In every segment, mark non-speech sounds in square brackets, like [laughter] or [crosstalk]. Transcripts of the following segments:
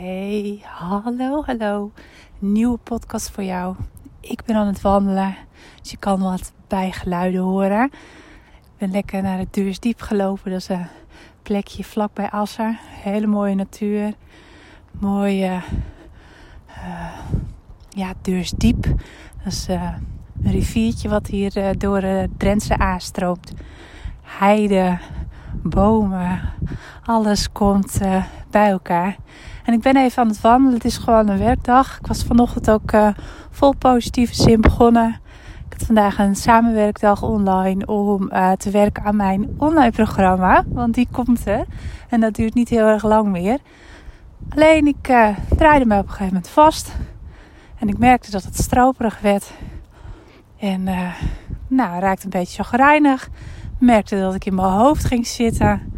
Hey, hallo, hallo. Nieuwe podcast voor jou. Ik ben aan het wandelen, dus je kan wat bijgeluiden horen. Ik ben lekker naar het Duursdiep gelopen. Dat is een plekje vlakbij Assen. Hele mooie natuur. Mooie, uh, ja, Duursdiep. Dat is uh, een riviertje wat hier uh, door de Drentse aanstroomt. Heide, bomen, alles komt bij elkaar. En ik ben even aan het wandelen. Het is gewoon een werkdag. Ik was vanochtend ook uh, vol positieve zin begonnen. Ik had vandaag een samenwerkdag online om uh, te werken aan mijn online programma. Want die komt er. En dat duurt niet heel erg lang meer. Alleen ik draaide me op een gegeven moment vast. En ik merkte dat het stroperig werd. En nou, raakte een beetje chagrijnig. Merkte dat ik in mijn hoofd ging zitten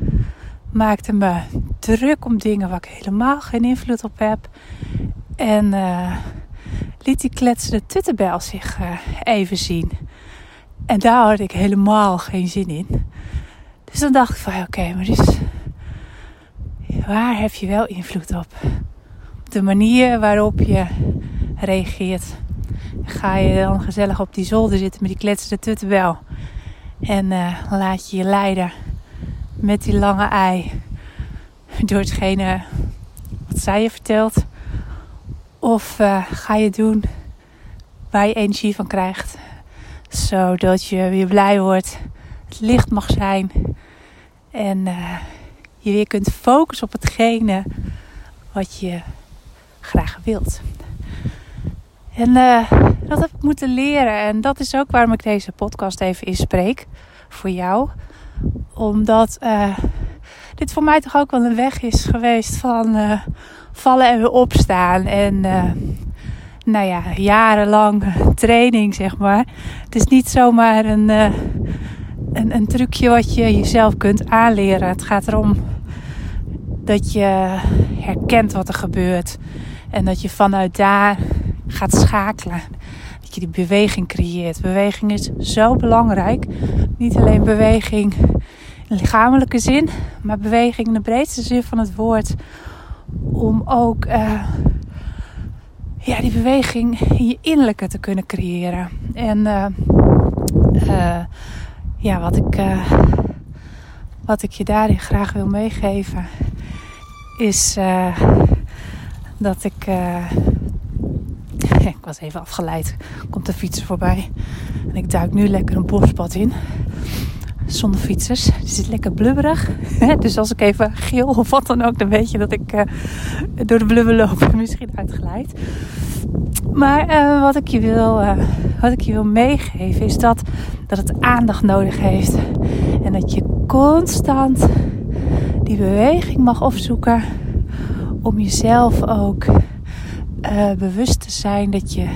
maakte me druk om dingen waar ik helemaal geen invloed op heb. En uh, liet die kletsende tuttenbel zich uh, even zien. En daar had ik helemaal geen zin in. Dus dan dacht ik van oké, maar dus, waar heb je wel invloed op? De manier waarop je reageert. Ga je dan gezellig op die zolder zitten met die kletsende tuttenbel. En uh, laat je je leiden met die lange ei. Door hetgene wat zij je vertelt. Of uh, ga je doen waar je energie van krijgt. Zodat je weer blij wordt. Het licht mag zijn. En je weer kunt focussen op hetgene wat je graag wilt. En uh, dat heb ik moeten leren. En dat is ook waarom ik deze podcast even inspreek. Voor jou omdat uh, dit voor mij toch ook wel een weg is geweest van uh, vallen en weer opstaan. En nou ja, jarenlang training, zeg maar. Het is niet zomaar een, een, een trucje wat je jezelf kunt aanleren. Het gaat erom dat je herkent wat er gebeurt. En dat je vanuit daar gaat schakelen. Dat je die beweging creëert. Beweging is zo belangrijk. Niet alleen beweging lichamelijke zin, maar beweging in de breedste zin van het woord. Om ook uh, ja, die beweging in je innerlijke te kunnen creëren. En uh, uh, ja, wat ik, wat ik je daarin graag wil meegeven, is dat ik. [laughs] ik was even afgeleid. Komt de fietser voorbij. En ik duik nu lekker een bospad in zonder fietsers. Het is lekker blubberig. [laughs] Dus als ik even geel of wat dan ook, dan weet je dat ik uh, door de blubber loop. Misschien uitgeleid. Maar uh, wat, ik je wil, uh, wat ik je wil meegeven is dat, dat het aandacht nodig heeft. En dat je constant die beweging mag opzoeken om jezelf ook bewust te zijn dat je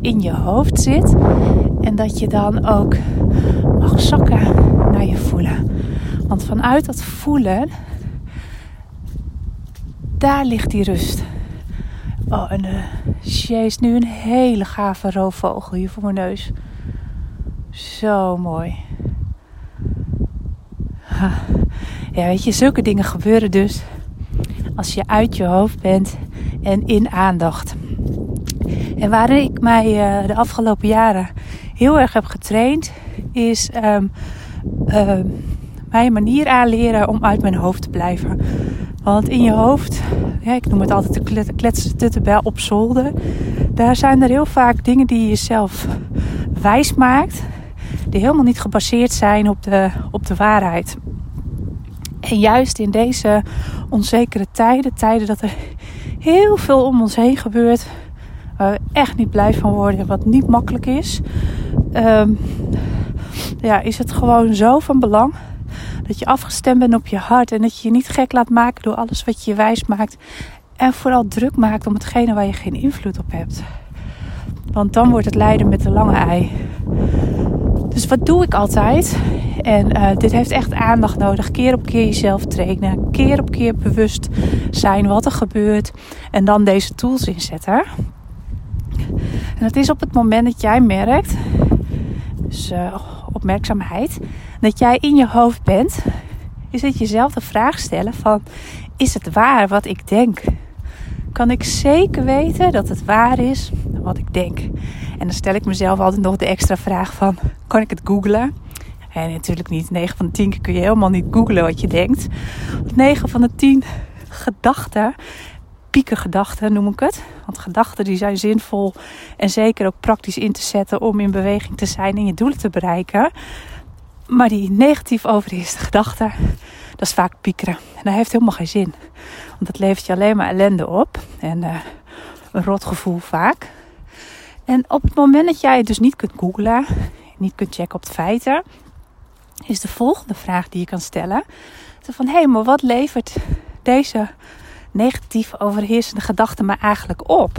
in je hoofd zit. En dat je dan ook mag zakken naar je voelen. Want vanuit dat voelen, daar ligt die rust. Oh, en uh, is nu een hele gave roofvogel hier voor mijn neus. Zo mooi. Ja, weet je, zulke dingen gebeuren dus als je uit je hoofd bent en in aandacht. En waar ik mij uh, de afgelopen jaren heel erg heb getraind, is um, uh, mijn manier aanleren om uit mijn hoofd te blijven. Want in je hoofd, ik noem het altijd de kletsen op zolder. Daar zijn er heel vaak dingen die je jezelf wijs maakt. Die helemaal niet gebaseerd zijn op de, op de waarheid. En juist in deze onzekere tijden, tijden dat er heel veel om ons heen gebeurt. Waar we echt niet blij van worden, wat niet makkelijk is. Um, ja, is het gewoon zo van belang dat je afgestemd bent op je hart en dat je je niet gek laat maken door alles wat je je wijs maakt. En vooral druk maakt om hetgene waar je geen invloed op hebt. Want dan wordt het lijden met de lange ei. Dus wat doe ik altijd? En uh, dit heeft echt aandacht nodig. Keer op keer jezelf trainen. Keer op keer bewust zijn wat er gebeurt. En dan deze tools inzetten. En dat is op het moment dat jij merkt. Dus opmerkzaamheid, dat jij in je hoofd bent, is het jezelf de vraag stellen van, is het waar wat ik denk? kan ik zeker weten dat het waar is wat ik denk. En dan stel ik mezelf altijd nog de extra vraag van, kan ik het googlen? En natuurlijk niet. 9 van de 10 keer kun je helemaal niet googlen wat je denkt. 9 van de 10 gedachten, piekengedachten noem ik het. Want gedachten die zijn zinvol en zeker ook praktisch in te zetten om in beweging te zijn en je doelen te bereiken. Maar die negatief overheerste gedachten, dat is vaak piekeren. En dat heeft helemaal geen zin. Want dat levert je alleen maar ellende op. En uh, een rotgevoel vaak. En op het moment dat jij het dus niet kunt googlen, niet kunt checken op de feiten, is de volgende vraag die je kan stellen. Van hé, hey, maar wat levert deze negatief overheersende gedachte me eigenlijk op?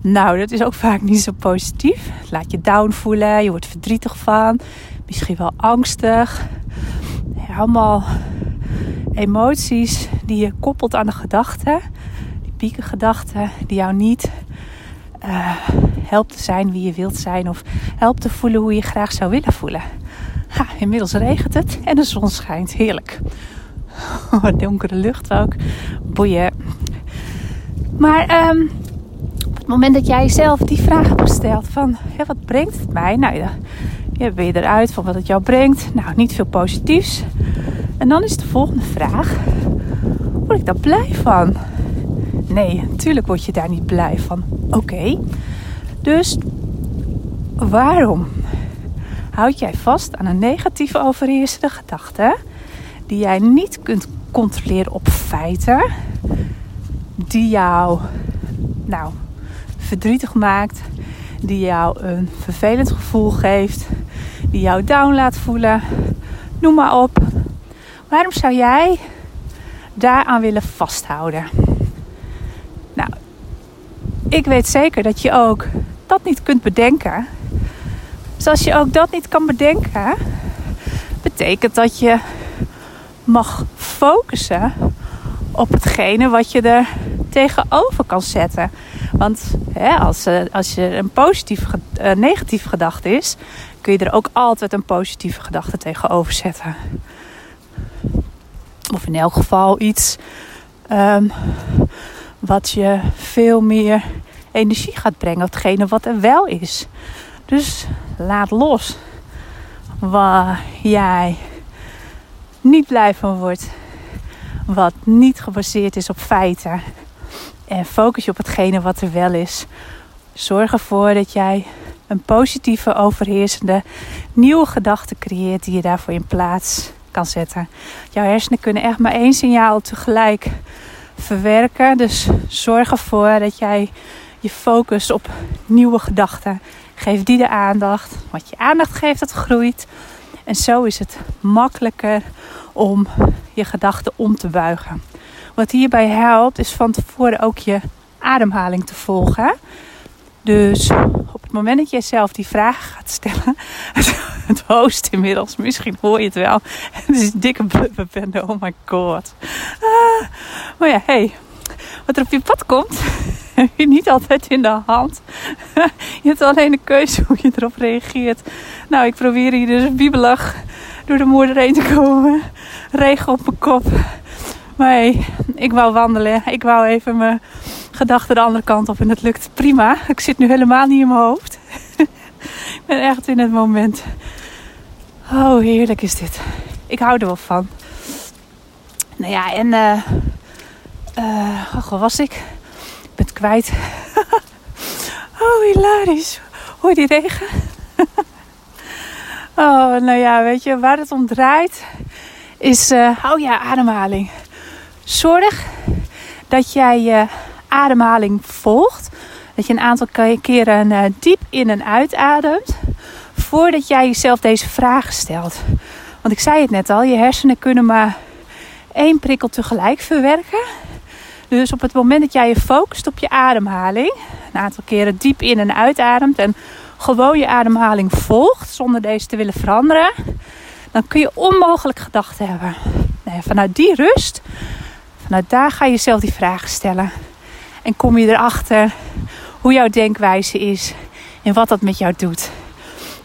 Nou, dat is ook vaak niet zo positief. Het laat je down voelen, je wordt verdrietig van, misschien wel angstig. Allemaal emoties die je koppelt aan de gedachten, die piekengedachten, die jou niet uh, helpt te zijn wie je wilt zijn of helpt te voelen hoe je graag zou willen voelen. Inmiddels regent het en de zon schijnt. Heerlijk. [laughs] Donkere lucht ook. Boeien. Maar um, op het moment dat jij zelf die vraag hebt gesteld van wat brengt het mij? Nou ja, je ben je eruit van wat het jou brengt. Nou, niet veel positiefs. En dan is de volgende vraag: word ik daar blij van? Nee, natuurlijk word je daar niet blij van. Oké. Dus waarom houd jij vast aan een negatieve overheersende gedachte die jij niet kunt controleren op feiten, die jou nou verdrietig maakt, die jou een vervelend gevoel geeft, die jou down laat voelen. Noem maar op. Waarom zou jij daaraan willen vasthouden? Nou, ik weet zeker dat je ook dat niet kunt bedenken. Dus als je ook dat niet kan bedenken, betekent dat je mag focussen op hetgene wat je er tegenover kan zetten. Want hè, als, eh, als je een positieve, uh, negatieve gedachte is, kun je er ook altijd een positieve gedachte tegenover zetten. Of in elk geval iets um, wat je veel meer energie gaat brengen. Hetgene wat er wel is. Dus laat los waar jij niet blij van wordt. Wat niet gebaseerd is op feiten. En focus je op hetgene wat er wel is. Zorg ervoor dat jij een positieve, overheersende, nieuwe gedachte creëert die je daarvoor in plaats kan zetten. Jouw hersenen kunnen echt maar één signaal tegelijk verwerken. Dus zorg ervoor dat jij je focust op nieuwe gedachten. Geef die de aandacht. Wat je aandacht geeft, dat groeit. En zo is het makkelijker om je gedachten om te buigen. Wat hierbij helpt, is van tevoren ook je ademhaling te volgen. Dus op het moment dat jij zelf die vraag gaat stellen, [laughs] het host inmiddels, misschien hoor je het wel. [laughs] Het is dikke blubberbende, oh my god. Ah, maar ja, hey, wat er op je pad komt, heb [laughs] je niet altijd in de hand. [laughs] Je hebt alleen de keuze hoe je erop reageert. Nou, ik probeer hier dus biebelig door de moeder heen te komen. Regen op mijn kop. Maar ik wou wandelen. Ik wou even mijn gedachten de andere kant op. En dat lukt prima. Ik zit nu helemaal niet in mijn hoofd. [laughs] ik ben echt in het moment. Oh, heerlijk is dit. Ik hou er wel van. Nou ja, en... Uh, uh, was ik? Ik ben het kwijt. [laughs] oh, hilarisch. Hoor die regen? [laughs] oh, nou ja, weet je, waar het om draait is... Uh, oh ja, ademhaling. Zorg dat jij je ademhaling volgt. Dat je een aantal keren uh, diep in en uitademt. Voordat jij jezelf deze vragen stelt. Want ik zei het net al, je hersenen kunnen maar één prikkel tegelijk verwerken. Dus op het moment dat jij je focust op je ademhaling, een aantal keren diep in en uitademt en gewoon je ademhaling volgt zonder deze te willen veranderen, dan kun je onmogelijk gedachten hebben. Vanuit die rust, vanuit daar ga je jezelf die vragen stellen. En kom je erachter hoe jouw denkwijze is en wat dat met jou doet.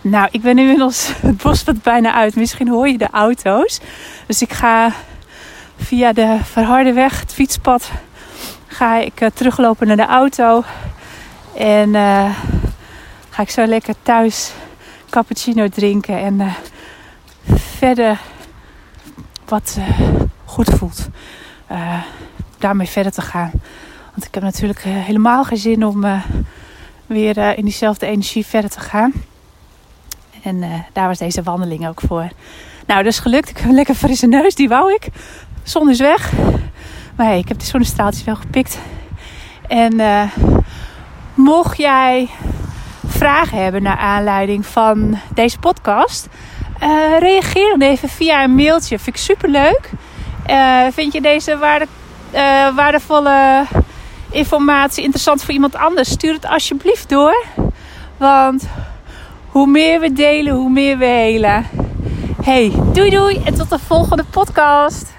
Nou, ik ben inmiddels [laughs] het bos wat bijna uit. Misschien hoor je de auto's. Dus ik ga via de verharde weg, het fietspad, ga ik uh, teruglopen naar de auto. En uh, ga ik zo lekker thuis cappuccino drinken. En uh, verder wat goed voelt. daarmee verder te gaan. Want ik heb natuurlijk helemaal geen zin om weer in diezelfde energie verder te gaan. En daar was deze wandeling ook voor. Nou, dat is gelukt. Ik heb een lekker frisse neus, die wou ik. Zon is weg. Maar ik heb de zonnestraaltjes wel gepikt. En uh, mocht jij vragen hebben naar aanleiding van deze podcast, uh, reageer dan even via een mailtje. Vind ik super leuk. Uh, vind je deze waarde, waardevolle informatie interessant voor iemand anders? Stuur het alsjeblieft door. Want hoe meer we delen, hoe meer we helen. Hey, doei doei en tot de volgende podcast.